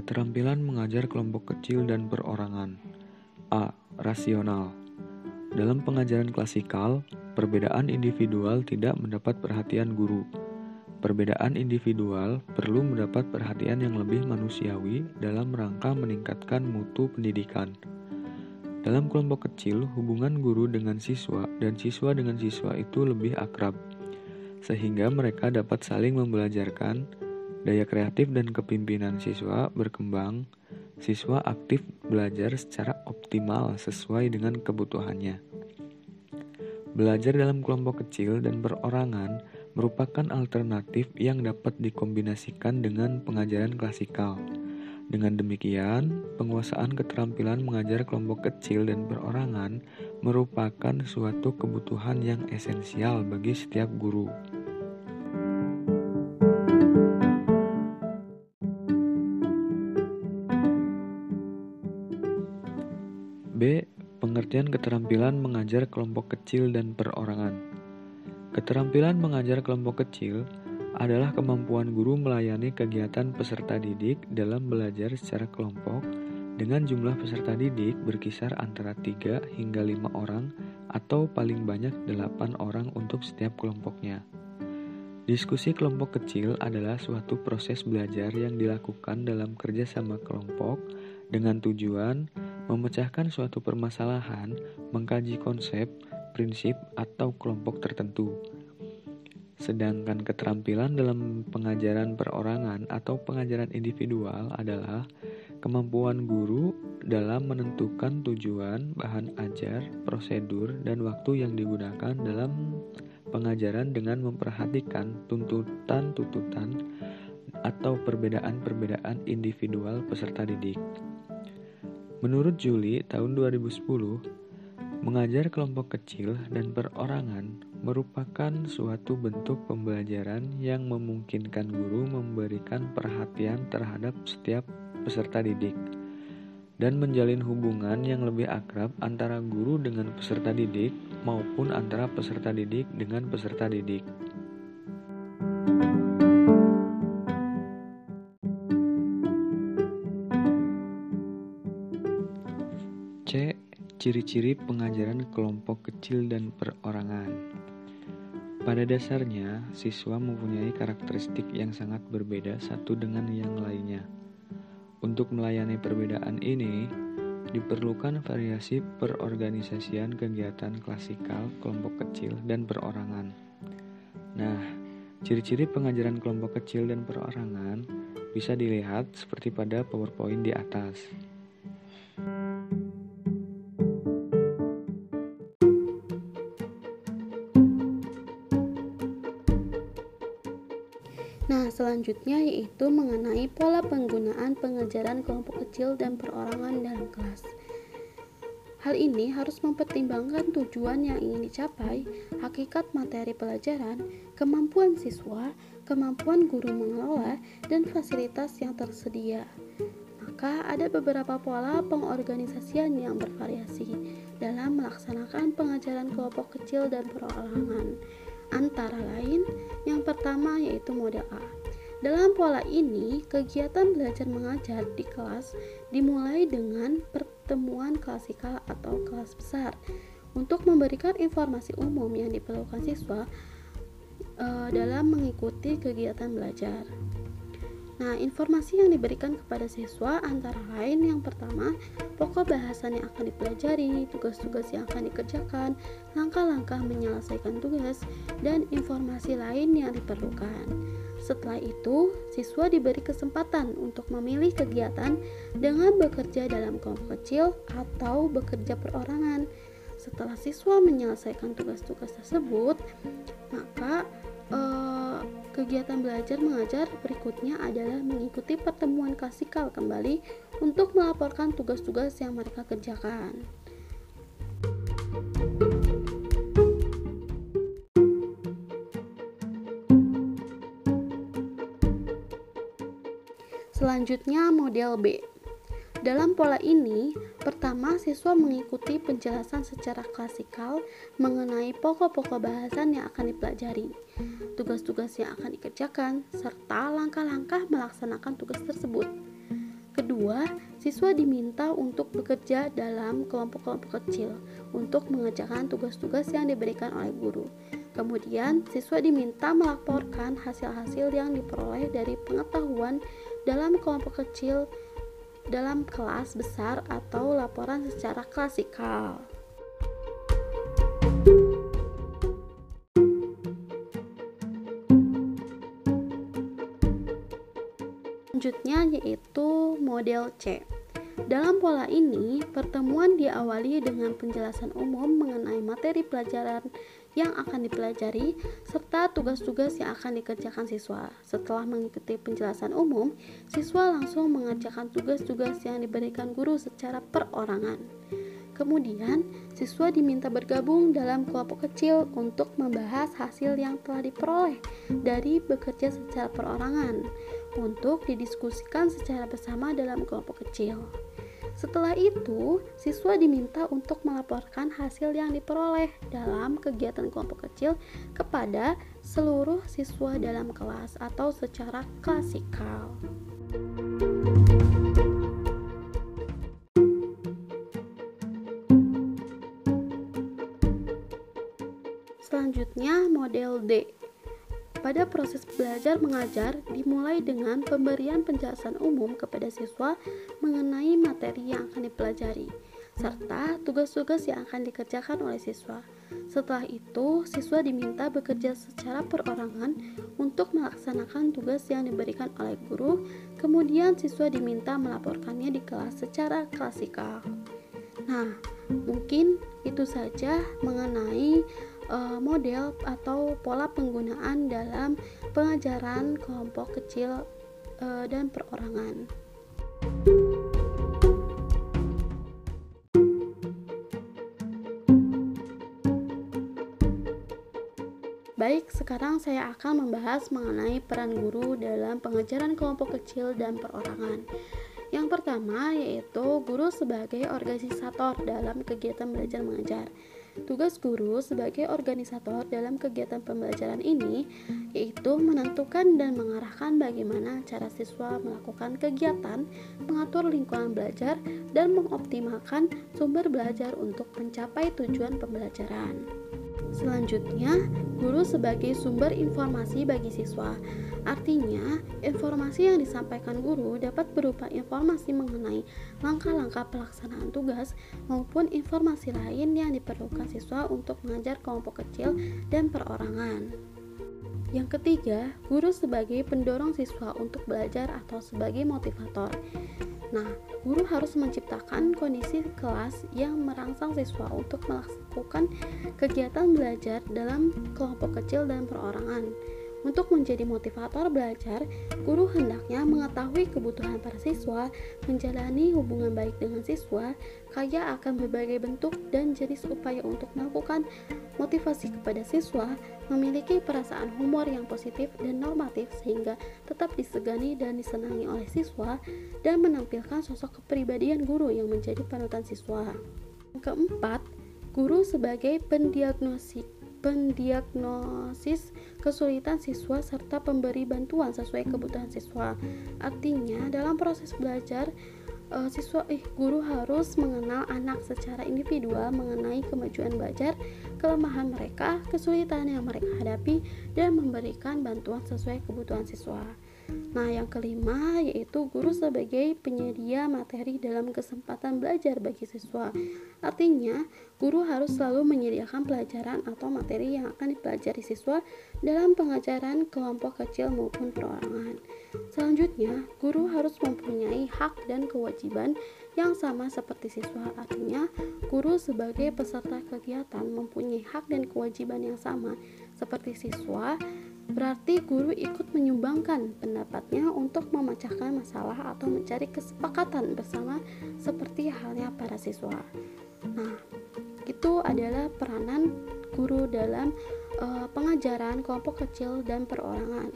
Keterampilan mengajar kelompok kecil dan perorangan. A. Rasional. Dalam pengajaran klasikal, perbedaan individual tidak mendapat perhatian guru. Perbedaan individual perlu mendapat perhatian yang lebih manusiawi dalam rangka meningkatkan mutu pendidikan. Dalam kelompok kecil, hubungan guru dengan siswa dan siswa dengan siswa itu lebih akrab, sehingga mereka dapat saling membelajarkan Daya kreatif dan kepimpinan siswa berkembang. Siswa aktif belajar secara optimal sesuai dengan kebutuhannya. Belajar dalam kelompok kecil dan perorangan merupakan alternatif yang dapat dikombinasikan dengan pengajaran klasikal. Dengan demikian, penguasaan keterampilan mengajar kelompok kecil dan perorangan merupakan suatu kebutuhan yang esensial bagi setiap guru. Pengertian keterampilan mengajar kelompok kecil dan perorangan. Keterampilan mengajar kelompok kecil adalah kemampuan guru melayani kegiatan peserta didik dalam belajar secara kelompok dengan jumlah peserta didik berkisar antara 3 hingga 5 orang atau paling banyak 8 orang untuk setiap kelompoknya. Diskusi kelompok kecil adalah suatu proses belajar yang dilakukan dalam kerjasama kelompok dengan tujuan memecahkan suatu permasalahan, mengkaji konsep, prinsip, atau kelompok tertentu. Sedangkan keterampilan dalam pengajaran perorangan atau pengajaran individual adalah kemampuan guru dalam menentukan tujuan, bahan ajar, prosedur, dan waktu yang digunakan dalam pengajaran dengan memperhatikan tuntutan-tuntutan atau perbedaan-perbedaan individual peserta didik. Menurut Juli tahun 2010, mengajar kelompok kecil dan perorangan merupakan suatu bentuk pembelajaran yang memungkinkan guru memberikan perhatian terhadap setiap peserta didik dan menjalin hubungan yang lebih akrab antara guru dengan peserta didik maupun antara peserta didik dengan peserta didik. Ciri-ciri pengajaran kelompok kecil dan perorangan. Pada dasarnya, siswa mempunyai karakteristik yang sangat berbeda satu dengan yang lainnya. Untuk melayani perbedaan ini, diperlukan variasi perorganisasian kegiatan klasikal kelompok kecil dan perorangan. Nah, ciri-ciri pengajaran kelompok kecil dan perorangan bisa dilihat seperti pada PowerPoint di atas. Selanjutnya yaitu mengenai pola penggunaan pengajaran kelompok kecil dan perorangan dalam kelas. Hal ini harus mempertimbangkan tujuan yang ingin dicapai, hakikat materi pelajaran, kemampuan siswa, kemampuan guru mengelola, dan fasilitas yang tersedia. Maka ada beberapa pola pengorganisasian yang bervariasi dalam melaksanakan pengajaran kelompok kecil dan perorangan. Antara lain, yang pertama yaitu model A. Dalam pola ini, kegiatan belajar mengajar di kelas dimulai dengan pertemuan klasikal atau kelas besar untuk memberikan informasi umum yang diperlukan siswa e, dalam mengikuti kegiatan belajar. Nah, informasi yang diberikan kepada siswa antara lain yang pertama, pokok bahasan yang akan dipelajari, tugas-tugas yang akan dikerjakan, langkah-langkah menyelesaikan tugas, dan informasi lain yang diperlukan. Setelah itu, siswa diberi kesempatan untuk memilih kegiatan dengan bekerja dalam kelompok kecil atau bekerja perorangan. Setelah siswa menyelesaikan tugas-tugas tersebut, maka uh, kegiatan belajar mengajar berikutnya adalah mengikuti pertemuan klasikal kembali untuk melaporkan tugas-tugas yang mereka kerjakan. Selanjutnya model B. Dalam pola ini, pertama siswa mengikuti penjelasan secara klasikal mengenai pokok-pokok bahasan yang akan dipelajari, tugas-tugas yang akan dikerjakan, serta langkah-langkah melaksanakan tugas tersebut. kedua, siswa diminta untuk bekerja dalam kelompok-kelompok kecil untuk mengerjakan tugas-tugas yang diberikan oleh guru. Kemudian, siswa diminta melaporkan hasil-hasil yang diperoleh dari pengetahuan dalam kelompok kecil dalam kelas besar atau laporan secara klasikal. Selanjutnya yaitu model C. Dalam pola ini, pertemuan diawali dengan penjelasan umum mengenai materi pelajaran yang akan dipelajari serta tugas-tugas yang akan dikerjakan siswa. Setelah mengikuti penjelasan umum, siswa langsung mengerjakan tugas-tugas yang diberikan guru secara perorangan. Kemudian, siswa diminta bergabung dalam kelompok kecil untuk membahas hasil yang telah diperoleh dari bekerja secara perorangan untuk didiskusikan secara bersama dalam kelompok kecil. Setelah itu, siswa diminta untuk melaporkan hasil yang diperoleh dalam kegiatan kelompok kecil kepada seluruh siswa dalam kelas atau secara klasikal. Selanjutnya, model D. Pada proses belajar mengajar dimulai dengan pemberian penjelasan umum kepada siswa mengenai materi yang akan dipelajari serta tugas-tugas yang akan dikerjakan oleh siswa. Setelah itu, siswa diminta bekerja secara perorangan untuk melaksanakan tugas yang diberikan oleh guru. Kemudian, siswa diminta melaporkannya di kelas secara klasikal. Nah, mungkin itu saja mengenai uh, model atau pola penggunaan dalam pengajaran kelompok kecil uh, dan perorangan. Baik, sekarang saya akan membahas mengenai peran guru dalam pengajaran kelompok kecil dan perorangan. Yang pertama yaitu guru sebagai organisator dalam kegiatan belajar mengajar. Tugas guru sebagai organisator dalam kegiatan pembelajaran ini yaitu menentukan dan mengarahkan bagaimana cara siswa melakukan kegiatan, mengatur lingkungan belajar, dan mengoptimalkan sumber belajar untuk mencapai tujuan pembelajaran. Selanjutnya, guru sebagai sumber informasi bagi siswa. Artinya, informasi yang disampaikan guru dapat berupa informasi mengenai langkah-langkah pelaksanaan tugas maupun informasi lain yang diperlukan siswa untuk mengajar kelompok kecil dan perorangan. Yang ketiga, guru sebagai pendorong siswa untuk belajar atau sebagai motivator. Nah, guru harus menciptakan kondisi kelas yang merangsang siswa untuk melakukan kegiatan belajar dalam kelompok kecil dan perorangan. Untuk menjadi motivator belajar, guru hendaknya mengetahui kebutuhan para siswa, menjalani hubungan baik dengan siswa, kaya akan berbagai bentuk dan jenis upaya untuk melakukan motivasi kepada siswa, memiliki perasaan humor yang positif dan normatif sehingga tetap disegani dan disenangi oleh siswa, dan menampilkan sosok kepribadian guru yang menjadi panutan siswa. Keempat, guru sebagai pendiagnosis pendiagnosis kesulitan siswa serta pemberi bantuan sesuai kebutuhan siswa. Artinya, dalam proses belajar uh, siswa eh guru harus mengenal anak secara individual mengenai kemajuan belajar, kelemahan mereka, kesulitan yang mereka hadapi dan memberikan bantuan sesuai kebutuhan siswa. Nah, yang kelima yaitu guru sebagai penyedia materi dalam kesempatan belajar bagi siswa. Artinya, guru harus selalu menyediakan pelajaran atau materi yang akan dipelajari siswa dalam pengajaran kelompok kecil maupun perorangan. Selanjutnya, guru harus mempunyai hak dan kewajiban yang sama seperti siswa. Artinya, guru sebagai peserta kegiatan mempunyai hak dan kewajiban yang sama seperti siswa Berarti guru ikut menyumbangkan pendapatnya untuk memecahkan masalah atau mencari kesepakatan bersama seperti halnya para siswa. Nah, itu adalah peranan guru dalam uh, pengajaran kelompok kecil dan perorangan.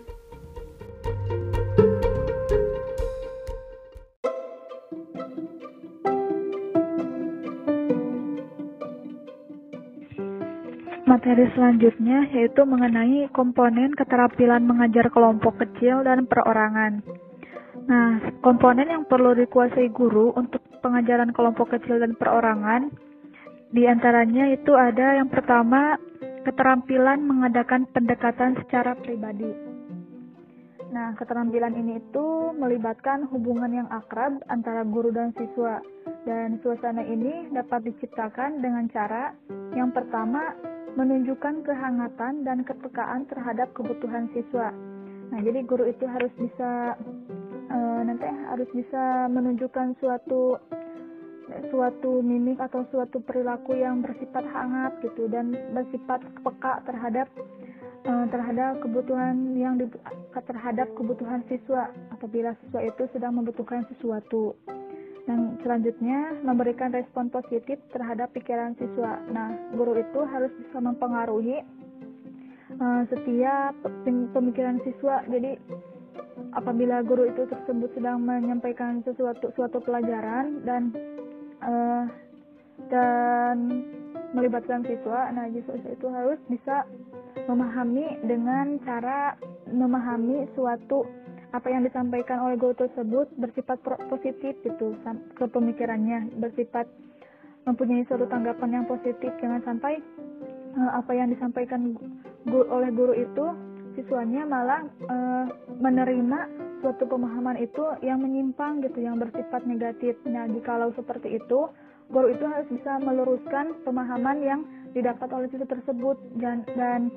Materi selanjutnya yaitu mengenai komponen keterampilan mengajar kelompok kecil dan perorangan. Nah, komponen yang perlu dikuasai guru untuk pengajaran kelompok kecil dan perorangan, di antaranya itu ada yang pertama, keterampilan mengadakan pendekatan secara pribadi. Nah, keterampilan ini itu melibatkan hubungan yang akrab antara guru dan siswa. Dan suasana ini dapat diciptakan dengan cara yang pertama, menunjukkan kehangatan dan kepekaan terhadap kebutuhan siswa. Nah, jadi guru itu harus bisa uh, nanti harus bisa menunjukkan suatu suatu mimik atau suatu perilaku yang bersifat hangat gitu dan bersifat peka terhadap uh, terhadap kebutuhan yang di, terhadap kebutuhan siswa apabila siswa itu sedang membutuhkan sesuatu. Dan selanjutnya memberikan respon positif terhadap pikiran siswa. Nah, guru itu harus bisa mempengaruhi uh, setiap pemikiran siswa. Jadi apabila guru itu tersebut sedang menyampaikan sesuatu suatu pelajaran dan uh, dan melibatkan siswa, nah siswa itu harus bisa memahami dengan cara memahami suatu apa yang disampaikan oleh guru tersebut bersifat positif gitu ke pemikirannya bersifat mempunyai suatu tanggapan yang positif. Jangan sampai uh, apa yang disampaikan guru, oleh guru itu siswanya malah uh, menerima suatu pemahaman itu yang menyimpang gitu yang bersifat negatif. Nah jikalau seperti itu guru itu harus bisa meluruskan pemahaman yang didapat oleh siswa tersebut. Dan dan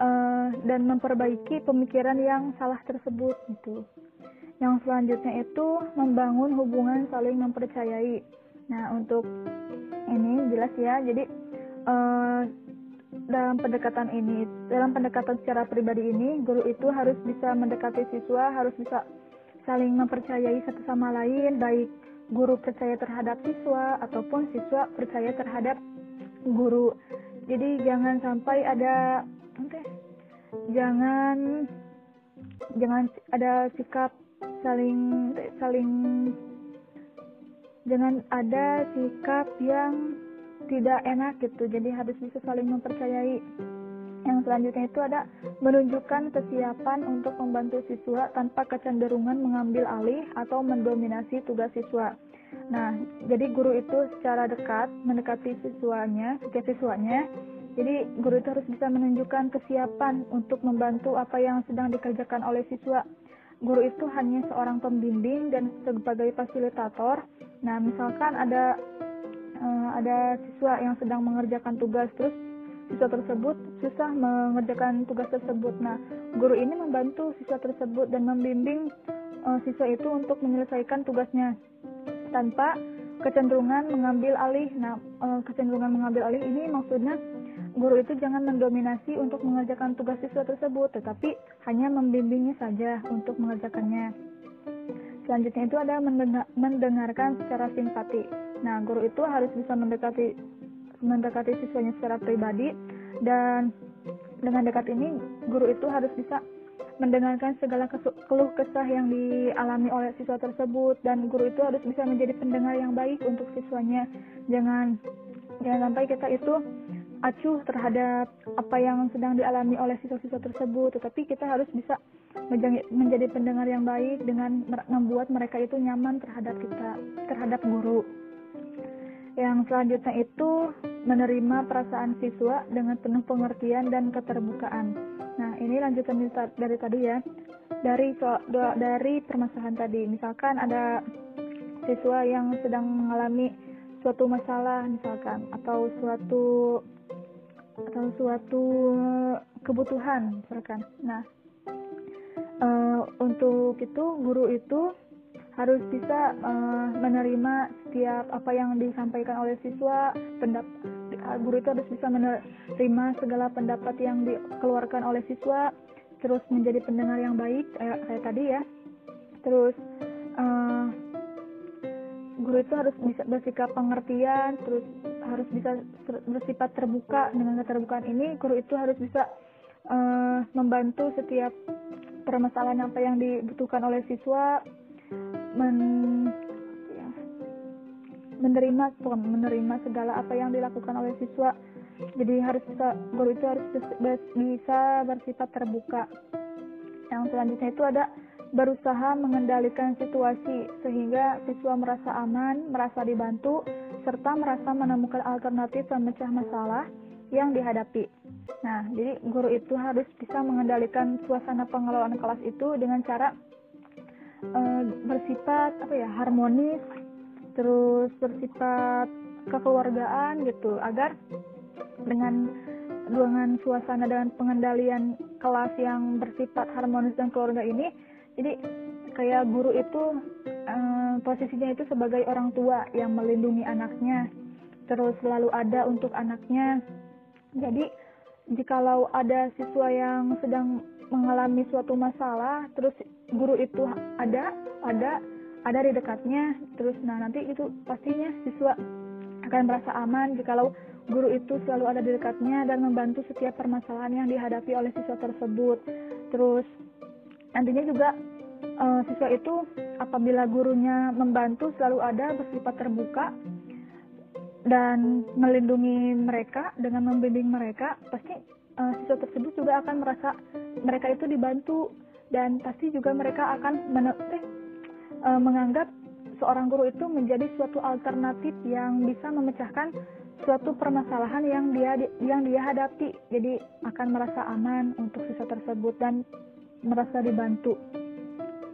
uh, dan memperbaiki pemikiran yang salah tersebut gitu. Yang selanjutnya itu membangun hubungan saling mempercayai. Nah untuk ini jelas ya, jadi uh, dalam pendekatan ini, dalam pendekatan secara pribadi ini, guru itu harus bisa mendekati siswa, harus bisa saling mempercayai satu sama lain, baik guru percaya terhadap siswa ataupun siswa percaya terhadap guru. Jadi jangan sampai ada oke jangan jangan ada sikap saling saling jangan ada sikap yang tidak enak gitu jadi harus bisa saling mempercayai yang selanjutnya itu ada menunjukkan kesiapan untuk membantu siswa tanpa kecenderungan mengambil alih atau mendominasi tugas siswa. Nah, jadi guru itu secara dekat mendekati siswanya, setiap siswanya jadi guru itu harus bisa menunjukkan kesiapan untuk membantu apa yang sedang dikerjakan oleh siswa. Guru itu hanya seorang pembimbing dan sebagai fasilitator. Nah, misalkan ada uh, ada siswa yang sedang mengerjakan tugas terus siswa tersebut susah mengerjakan tugas tersebut. Nah, guru ini membantu siswa tersebut dan membimbing uh, siswa itu untuk menyelesaikan tugasnya tanpa kecenderungan mengambil alih. Nah, uh, kecenderungan mengambil alih ini maksudnya guru itu jangan mendominasi untuk mengerjakan tugas siswa tersebut, tetapi hanya membimbingnya saja untuk mengerjakannya. Selanjutnya itu ada mendengarkan secara simpati. Nah, guru itu harus bisa mendekati mendekati siswanya secara pribadi dan dengan dekat ini guru itu harus bisa mendengarkan segala keluh kesah yang dialami oleh siswa tersebut dan guru itu harus bisa menjadi pendengar yang baik untuk siswanya. Jangan jangan sampai kita itu acuh terhadap apa yang sedang dialami oleh siswa-siswa tersebut, tetapi kita harus bisa menjadi pendengar yang baik dengan membuat mereka itu nyaman terhadap kita, terhadap guru. Yang selanjutnya itu menerima perasaan siswa dengan penuh pengertian dan keterbukaan. Nah, ini lanjutan dari tadi ya. Dari dari permasalahan tadi, misalkan ada siswa yang sedang mengalami suatu masalah misalkan atau suatu atau suatu kebutuhan misalkan. Nah, uh, untuk itu guru itu harus bisa uh, menerima setiap apa yang disampaikan oleh siswa pendap guru itu harus bisa menerima segala pendapat yang dikeluarkan oleh siswa terus menjadi pendengar yang baik kayak, kayak tadi ya terus uh, guru itu harus bisa bersikap pengertian terus harus bisa bersifat terbuka. Dengan keterbukaan ini guru itu harus bisa uh, membantu setiap permasalahan apa yang dibutuhkan oleh siswa men ya, menerima menerima segala apa yang dilakukan oleh siswa. Jadi harus bisa guru itu harus bisa bersifat terbuka. Yang selanjutnya itu ada berusaha mengendalikan situasi sehingga siswa merasa aman, merasa dibantu, serta merasa menemukan alternatif memecah masalah yang dihadapi. Nah, jadi guru itu harus bisa mengendalikan suasana pengelolaan kelas itu dengan cara e, bersifat apa ya harmonis, terus bersifat kekeluargaan gitu, agar dengan dengan suasana dan pengendalian kelas yang bersifat harmonis dan keluarga ini jadi kayak guru itu eh, posisinya itu sebagai orang tua yang melindungi anaknya terus selalu ada untuk anaknya jadi jikalau ada siswa yang sedang mengalami suatu masalah terus guru itu ada ada ada di dekatnya terus nah nanti itu pastinya siswa akan merasa aman jikalau Guru itu selalu ada di dekatnya dan membantu setiap permasalahan yang dihadapi oleh siswa tersebut. Terus nantinya juga uh, siswa itu apabila gurunya membantu selalu ada bersifat terbuka dan melindungi mereka dengan membimbing mereka pasti uh, siswa tersebut juga akan merasa mereka itu dibantu dan pasti juga mereka akan men eh, uh, menganggap seorang guru itu menjadi suatu alternatif yang bisa memecahkan suatu permasalahan yang dia yang dia hadapi. Jadi akan merasa aman untuk siswa tersebut dan merasa dibantu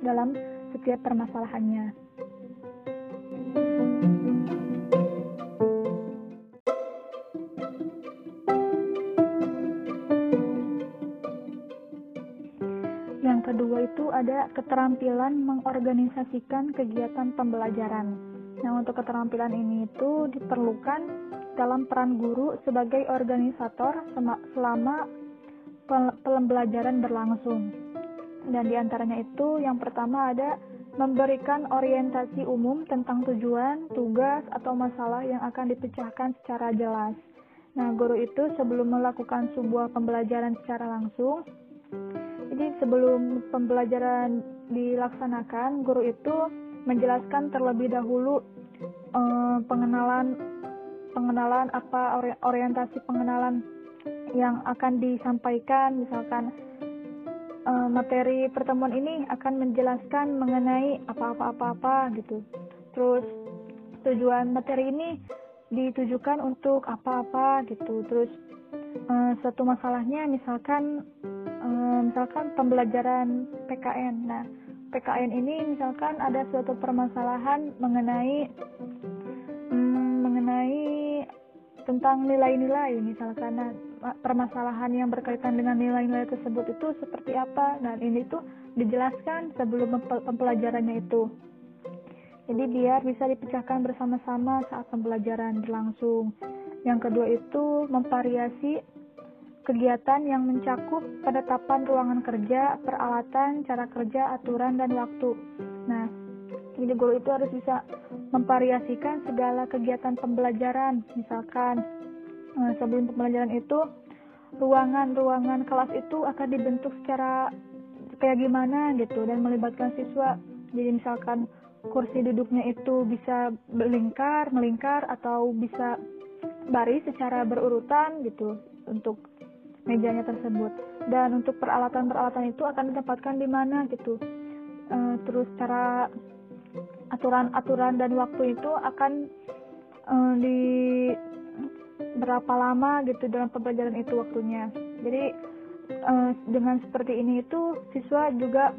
dalam setiap permasalahannya. Yang kedua itu ada keterampilan mengorganisasikan kegiatan pembelajaran. Nah, untuk keterampilan ini itu diperlukan dalam peran guru sebagai organisator selama pembelajaran berlangsung. Dan di antaranya itu yang pertama ada memberikan orientasi umum tentang tujuan, tugas, atau masalah yang akan dipecahkan secara jelas. Nah, guru itu sebelum melakukan sebuah pembelajaran secara langsung, jadi sebelum pembelajaran dilaksanakan, guru itu menjelaskan terlebih dahulu eh, pengenalan pengenalan apa orientasi pengenalan yang akan disampaikan misalkan uh, materi pertemuan ini akan menjelaskan mengenai apa-apa-apa-apa gitu. Terus tujuan materi ini ditujukan untuk apa-apa gitu. Terus uh, satu masalahnya misalkan uh, misalkan pembelajaran PKN nah PKN ini misalkan ada suatu permasalahan mengenai mengenai tentang nilai-nilai misalkan. Nah, permasalahan yang berkaitan dengan nilai-nilai tersebut itu seperti apa dan ini tuh dijelaskan sebelum pembelajarannya itu jadi biar bisa dipecahkan bersama-sama saat pembelajaran berlangsung yang kedua itu memvariasi kegiatan yang mencakup penetapan ruangan kerja, peralatan, cara kerja, aturan, dan waktu. Nah, jadi guru itu harus bisa memvariasikan segala kegiatan pembelajaran. Misalkan eh, sebelum pembelajaran itu ruangan-ruangan kelas itu akan dibentuk secara kayak gimana gitu dan melibatkan siswa. Jadi misalkan kursi duduknya itu bisa melingkar, melingkar atau bisa baris secara berurutan gitu untuk mejanya tersebut. Dan untuk peralatan-peralatan itu akan ditempatkan di mana gitu. E, terus cara aturan-aturan dan waktu itu akan uh, di berapa lama gitu dalam pembelajaran itu waktunya. Jadi uh, dengan seperti ini itu siswa juga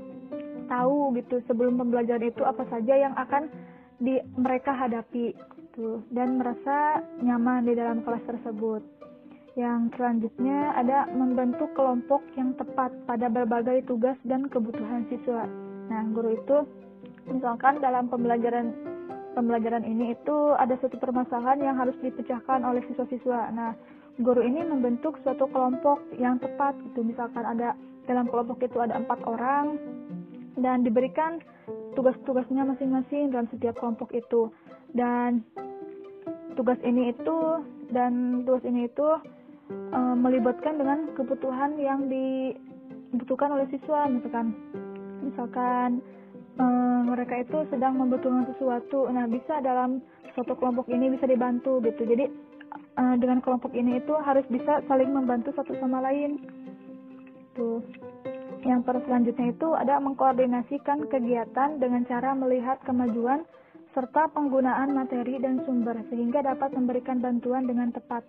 tahu gitu sebelum pembelajaran itu apa saja yang akan di mereka hadapi gitu dan merasa nyaman di dalam kelas tersebut. Yang selanjutnya ada membentuk kelompok yang tepat pada berbagai tugas dan kebutuhan siswa. Nah, guru itu misalkan dalam pembelajaran pembelajaran ini itu ada suatu permasalahan yang harus dipecahkan oleh siswa-siswa. Nah, guru ini membentuk suatu kelompok yang tepat itu misalkan ada dalam kelompok itu ada empat orang dan diberikan tugas-tugasnya masing-masing dalam setiap kelompok itu. Dan tugas ini itu dan tugas ini itu e, melibatkan dengan kebutuhan yang dibutuhkan oleh siswa. Misalkan misalkan mereka itu sedang membutuhkan sesuatu. Nah, bisa dalam suatu kelompok ini bisa dibantu gitu. Jadi uh, dengan kelompok ini itu harus bisa saling membantu satu sama lain. Tuh. yang selanjutnya itu ada mengkoordinasikan kegiatan dengan cara melihat kemajuan serta penggunaan materi dan sumber sehingga dapat memberikan bantuan dengan tepat.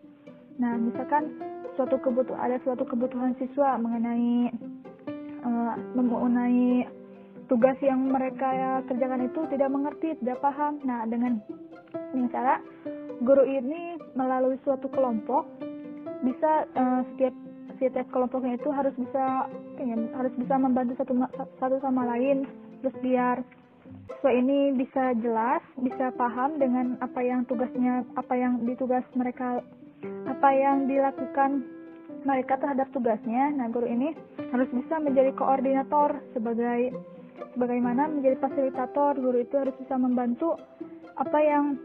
Nah, misalkan suatu kebutuhan ada suatu kebutuhan siswa mengenai uh, mengenai tugas yang mereka kerjakan itu tidak mengerti, tidak paham. Nah, dengan dengan cara guru ini melalui suatu kelompok bisa uh, setiap setiap kelompoknya itu harus bisa ya, harus bisa membantu satu satu sama lain terus biar siswa ini bisa jelas bisa paham dengan apa yang tugasnya apa yang ditugas mereka apa yang dilakukan mereka terhadap tugasnya nah guru ini harus bisa menjadi koordinator sebagai sebagaimana menjadi fasilitator guru itu harus bisa membantu apa yang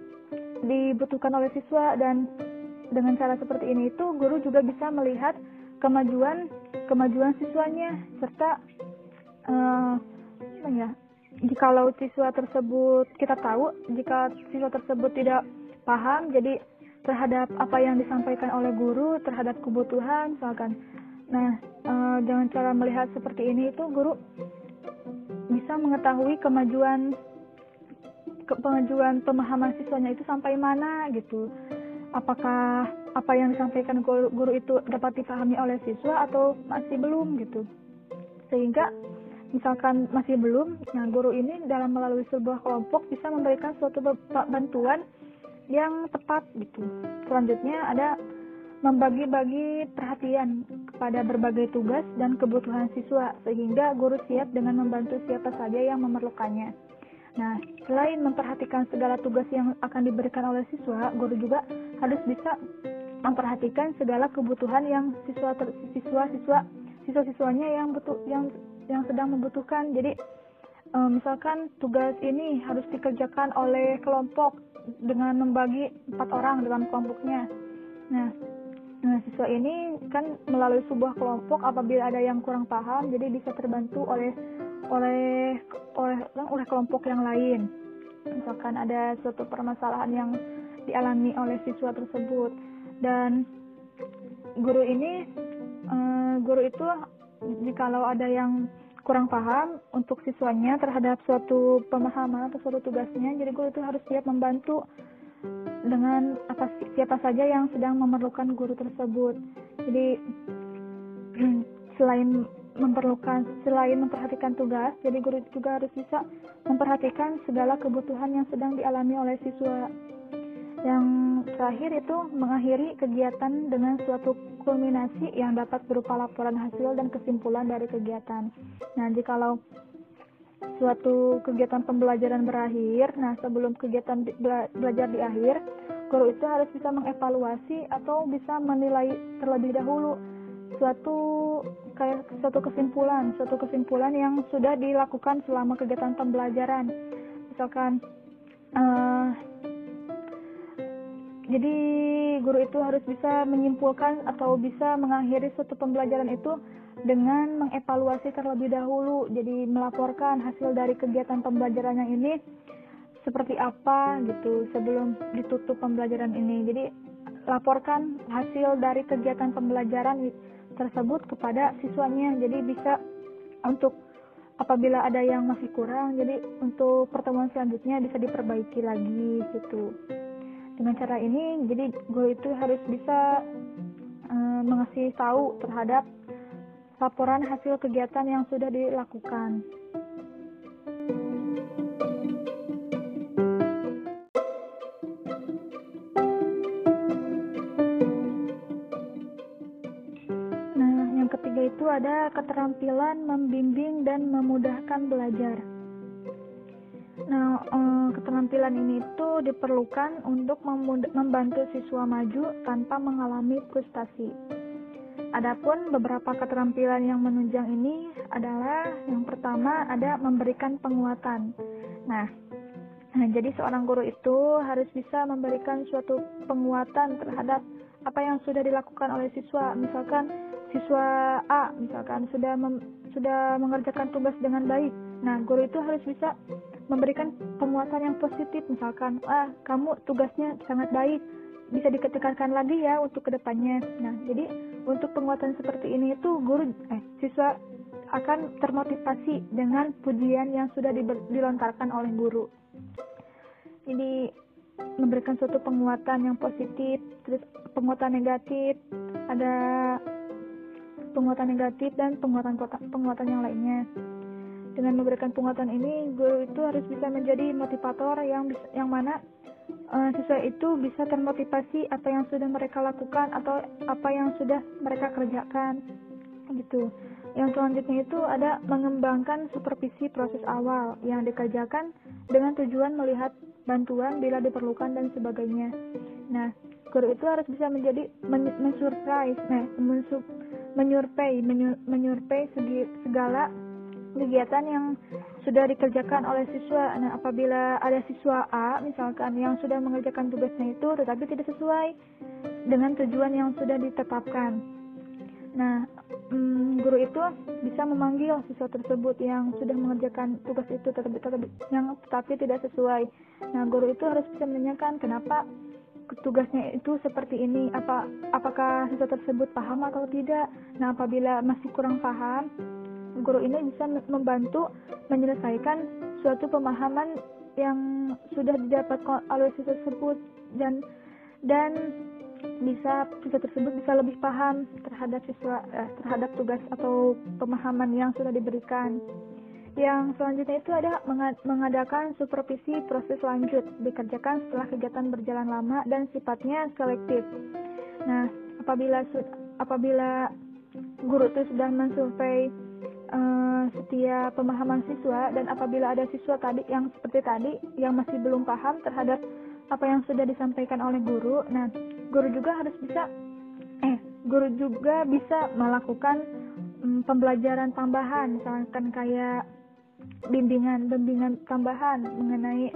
dibutuhkan oleh siswa. Dan dengan cara seperti ini itu guru juga bisa melihat kemajuan kemajuan siswanya. Serta uh, ya jikalau siswa tersebut kita tahu jika siswa tersebut tidak paham jadi terhadap apa yang disampaikan oleh guru terhadap kebutuhan misalkan. Nah uh, dengan cara melihat seperti ini itu guru bisa mengetahui kemajuan ke pengajuan pemahaman siswanya itu sampai mana gitu. Apakah apa yang disampaikan guru, guru itu dapat dipahami oleh siswa atau masih belum gitu. Sehingga misalkan masih belum nah guru ini dalam melalui sebuah kelompok bisa memberikan suatu bantuan yang tepat gitu. Selanjutnya ada membagi-bagi perhatian kepada berbagai tugas dan kebutuhan siswa sehingga guru siap dengan membantu siapa saja yang memerlukannya Nah, selain memperhatikan segala tugas yang akan diberikan oleh siswa, guru juga harus bisa memperhatikan segala kebutuhan yang siswa siswa siswa siswa siswanya yang butuh yang yang sedang membutuhkan. Jadi e, misalkan tugas ini harus dikerjakan oleh kelompok dengan membagi empat orang dalam kelompoknya. Nah, nah siswa ini kan melalui sebuah kelompok apabila ada yang kurang paham, jadi bisa terbantu oleh oleh oleh oleh kelompok yang lain. Misalkan ada suatu permasalahan yang dialami oleh siswa tersebut dan guru ini uh, guru itu jikalau ada yang kurang paham untuk siswanya terhadap suatu pemahaman atau suatu tugasnya jadi guru itu harus siap membantu dengan apa siapa saja yang sedang memerlukan guru tersebut jadi selain memerlukan selain memperhatikan tugas, jadi guru juga harus bisa memperhatikan segala kebutuhan yang sedang dialami oleh siswa. Yang terakhir itu mengakhiri kegiatan dengan suatu kulminasi yang dapat berupa laporan hasil dan kesimpulan dari kegiatan. Nah, jikalau suatu kegiatan pembelajaran berakhir, nah sebelum kegiatan belajar di akhir, guru itu harus bisa mengevaluasi atau bisa menilai terlebih dahulu suatu kayak suatu kesimpulan, suatu kesimpulan yang sudah dilakukan selama kegiatan pembelajaran. Misalkan uh, jadi guru itu harus bisa menyimpulkan atau bisa mengakhiri suatu pembelajaran itu dengan mengevaluasi terlebih dahulu. Jadi melaporkan hasil dari kegiatan pembelajaran yang ini seperti apa gitu sebelum ditutup pembelajaran ini. Jadi laporkan hasil dari kegiatan pembelajaran tersebut kepada siswanya jadi bisa untuk apabila ada yang masih kurang jadi untuk pertemuan selanjutnya bisa diperbaiki lagi gitu dengan cara ini jadi guru itu harus bisa uh, mengasih tahu terhadap laporan hasil kegiatan yang sudah dilakukan. ada keterampilan membimbing dan memudahkan belajar. Nah, eh, keterampilan ini itu diperlukan untuk membantu siswa maju tanpa mengalami frustasi. Adapun beberapa keterampilan yang menunjang ini adalah yang pertama ada memberikan penguatan. Nah, nah jadi seorang guru itu harus bisa memberikan suatu penguatan terhadap apa yang sudah dilakukan oleh siswa. Misalkan siswa A misalkan sudah mem, sudah mengerjakan tugas dengan baik. Nah, guru itu harus bisa memberikan penguatan yang positif misalkan, "Ah, kamu tugasnya sangat baik. Bisa diketekankan lagi ya untuk ke depannya." Nah, jadi untuk penguatan seperti ini itu guru eh siswa akan termotivasi dengan pujian yang sudah dilontarkan oleh guru. Jadi memberikan suatu penguatan yang positif, terus penguatan negatif, ada penguatan negatif dan penguatan penguatan yang lainnya. Dengan memberikan penguatan ini, guru itu harus bisa menjadi motivator yang yang mana uh, siswa itu bisa termotivasi apa yang sudah mereka lakukan atau apa yang sudah mereka kerjakan gitu. Yang selanjutnya itu ada mengembangkan supervisi proses awal yang dikerjakan dengan tujuan melihat bantuan bila diperlukan dan sebagainya. Nah, guru itu harus bisa menjadi men mensurprise, nah, mensup, menyurvei, menyurvei segala kegiatan yang sudah dikerjakan oleh siswa. Nah, apabila ada siswa A misalkan yang sudah mengerjakan tugasnya itu tetapi tidak sesuai dengan tujuan yang sudah ditetapkan. Nah, hmm, guru itu bisa memanggil siswa tersebut yang sudah mengerjakan tugas itu tetapi, tetapi yang tetapi tidak sesuai. Nah, guru itu harus bisa menanyakan kenapa tugasnya itu seperti ini apa apakah siswa tersebut paham atau tidak nah apabila masih kurang paham guru ini bisa membantu menyelesaikan suatu pemahaman yang sudah didapat oleh siswa tersebut dan dan bisa siswa tersebut bisa lebih paham terhadap siswa eh, terhadap tugas atau pemahaman yang sudah diberikan. Yang selanjutnya itu ada mengadakan supervisi proses lanjut dikerjakan setelah kegiatan berjalan lama dan sifatnya selektif. Nah, apabila apabila guru itu sudah mensurvei uh, setiap pemahaman siswa dan apabila ada siswa tadi yang seperti tadi yang masih belum paham terhadap apa yang sudah disampaikan oleh guru, nah guru juga harus bisa eh guru juga bisa melakukan um, pembelajaran tambahan misalkan kayak bimbingan bimbingan tambahan mengenai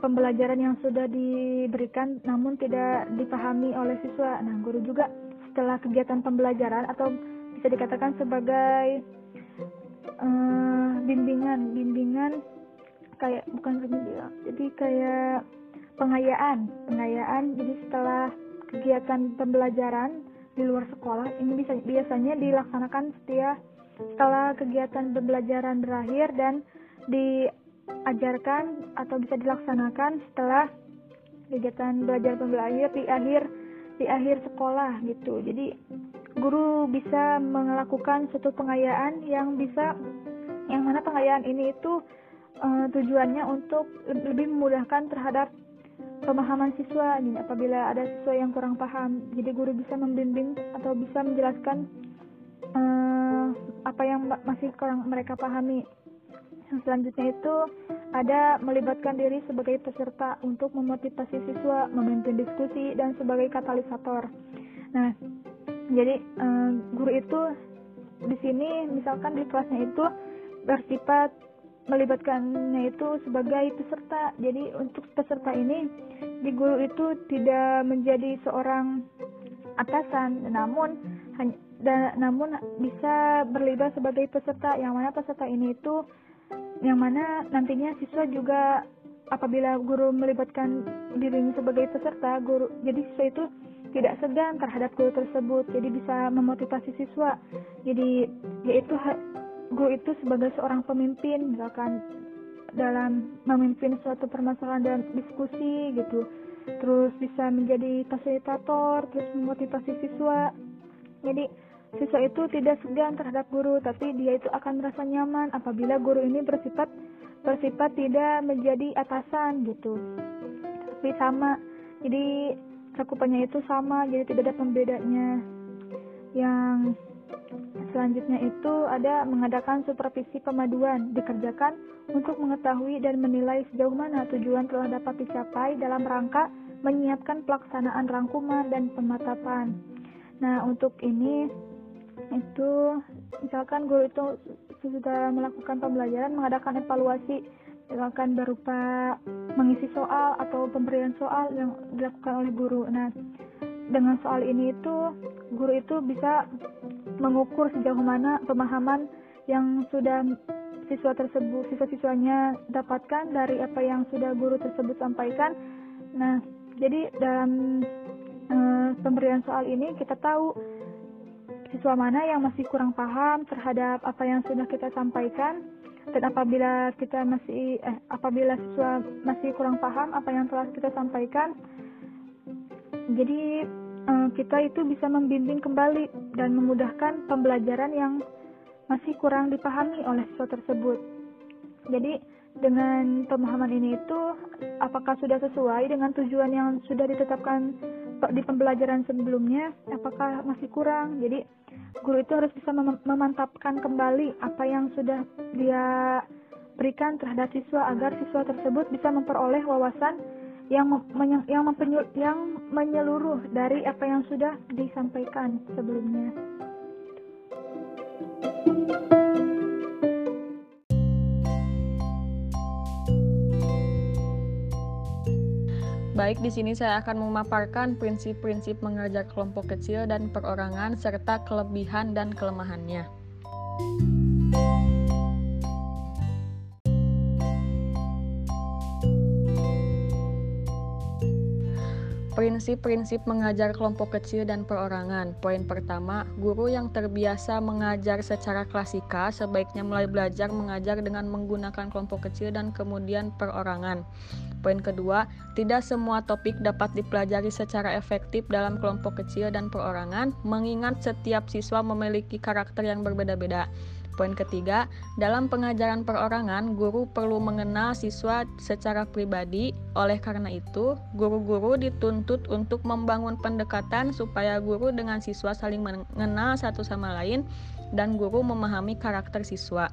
pembelajaran yang sudah diberikan namun tidak dipahami oleh siswa. Nah, guru juga setelah kegiatan pembelajaran atau bisa dikatakan sebagai uh, bimbingan, bimbingan kayak bukan bimbingan, jadi kayak pengayaan, pengayaan. Jadi setelah kegiatan pembelajaran di luar sekolah ini bisa biasanya dilaksanakan setiap setelah kegiatan pembelajaran berakhir dan diajarkan atau bisa dilaksanakan setelah kegiatan belajar pembelajar di akhir di akhir sekolah gitu. Jadi guru bisa melakukan suatu pengayaan yang bisa yang mana pengayaan ini itu uh, tujuannya untuk lebih memudahkan terhadap pemahaman siswa. Jadi apabila ada siswa yang kurang paham, jadi guru bisa membimbing atau bisa menjelaskan uh, apa yang masih kurang mereka pahami. Yang selanjutnya itu ada melibatkan diri sebagai peserta untuk memotivasi siswa, memimpin diskusi, dan sebagai katalisator. Nah, jadi uh, guru itu di sini misalkan di kelasnya itu bersifat melibatkannya itu sebagai peserta. Jadi untuk peserta ini di guru itu tidak menjadi seorang atasan, namun hanya dan namun bisa berlibat sebagai peserta yang mana peserta ini itu yang mana nantinya siswa juga apabila guru melibatkan dirinya sebagai peserta guru jadi siswa itu tidak segan terhadap guru tersebut jadi bisa memotivasi siswa. Jadi yaitu guru itu sebagai seorang pemimpin misalkan dalam memimpin suatu permasalahan dan diskusi gitu. Terus bisa menjadi fasilitator terus memotivasi siswa. Jadi Siswa itu tidak segan terhadap guru, tapi dia itu akan merasa nyaman apabila guru ini bersifat bersifat tidak menjadi atasan gitu. Tapi sama, jadi cakupannya itu sama, jadi tidak ada pembedanya. Yang selanjutnya itu ada mengadakan supervisi pemaduan dikerjakan untuk mengetahui dan menilai sejauh mana tujuan telah dapat dicapai dalam rangka menyiapkan pelaksanaan rangkuman dan pematapan. Nah, untuk ini itu misalkan guru itu sudah melakukan pembelajaran mengadakan evaluasi misalkan berupa mengisi soal atau pemberian soal yang dilakukan oleh guru. Nah, dengan soal ini itu guru itu bisa mengukur sejauh mana pemahaman yang sudah siswa tersebut siswa-siswanya dapatkan dari apa yang sudah guru tersebut sampaikan. Nah, jadi dalam e, pemberian soal ini kita tahu siswa mana yang masih kurang paham terhadap apa yang sudah kita sampaikan dan apabila kita masih eh, apabila siswa masih kurang paham apa yang telah kita sampaikan jadi eh, kita itu bisa membimbing kembali dan memudahkan pembelajaran yang masih kurang dipahami oleh siswa tersebut. Jadi dengan pemahaman ini itu apakah sudah sesuai dengan tujuan yang sudah ditetapkan di pembelajaran sebelumnya apakah masih kurang jadi guru itu harus bisa mem memantapkan kembali apa yang sudah dia berikan terhadap siswa agar siswa tersebut bisa memperoleh wawasan yang yang, yang menyeluruh dari apa yang sudah disampaikan sebelumnya. Baik, di sini saya akan memaparkan prinsip-prinsip mengajar kelompok kecil dan perorangan serta kelebihan dan kelemahannya. Prinsip-prinsip mengajar kelompok kecil dan perorangan. Poin pertama, guru yang terbiasa mengajar secara klasika sebaiknya mulai belajar mengajar dengan menggunakan kelompok kecil dan kemudian perorangan. Poin kedua, tidak semua topik dapat dipelajari secara efektif dalam kelompok kecil dan perorangan, mengingat setiap siswa memiliki karakter yang berbeda-beda. Poin ketiga, dalam pengajaran perorangan, guru perlu mengenal siswa secara pribadi. Oleh karena itu, guru-guru dituntut untuk membangun pendekatan supaya guru dengan siswa saling mengenal satu sama lain dan guru memahami karakter siswa.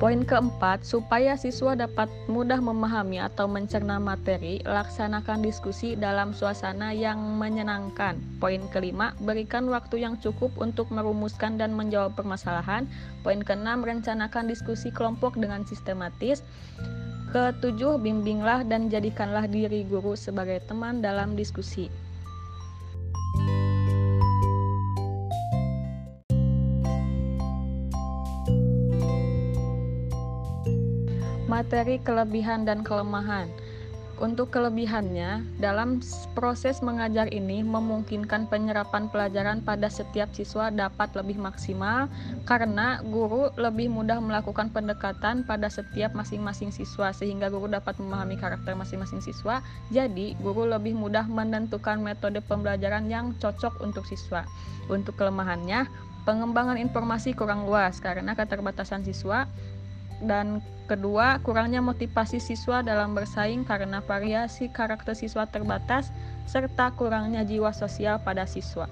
Poin keempat, supaya siswa dapat mudah memahami atau mencerna materi, laksanakan diskusi dalam suasana yang menyenangkan. Poin kelima, berikan waktu yang cukup untuk merumuskan dan menjawab permasalahan. Poin keenam, rencanakan diskusi kelompok dengan sistematis. Ketujuh, bimbinglah dan jadikanlah diri guru sebagai teman dalam diskusi. Materi kelebihan dan kelemahan. Untuk kelebihannya, dalam proses mengajar ini memungkinkan penyerapan pelajaran pada setiap siswa dapat lebih maksimal karena guru lebih mudah melakukan pendekatan pada setiap masing-masing siswa sehingga guru dapat memahami karakter masing-masing siswa. Jadi, guru lebih mudah menentukan metode pembelajaran yang cocok untuk siswa. Untuk kelemahannya, pengembangan informasi kurang luas karena keterbatasan siswa dan kedua, kurangnya motivasi siswa dalam bersaing karena variasi karakter siswa terbatas serta kurangnya jiwa sosial pada siswa.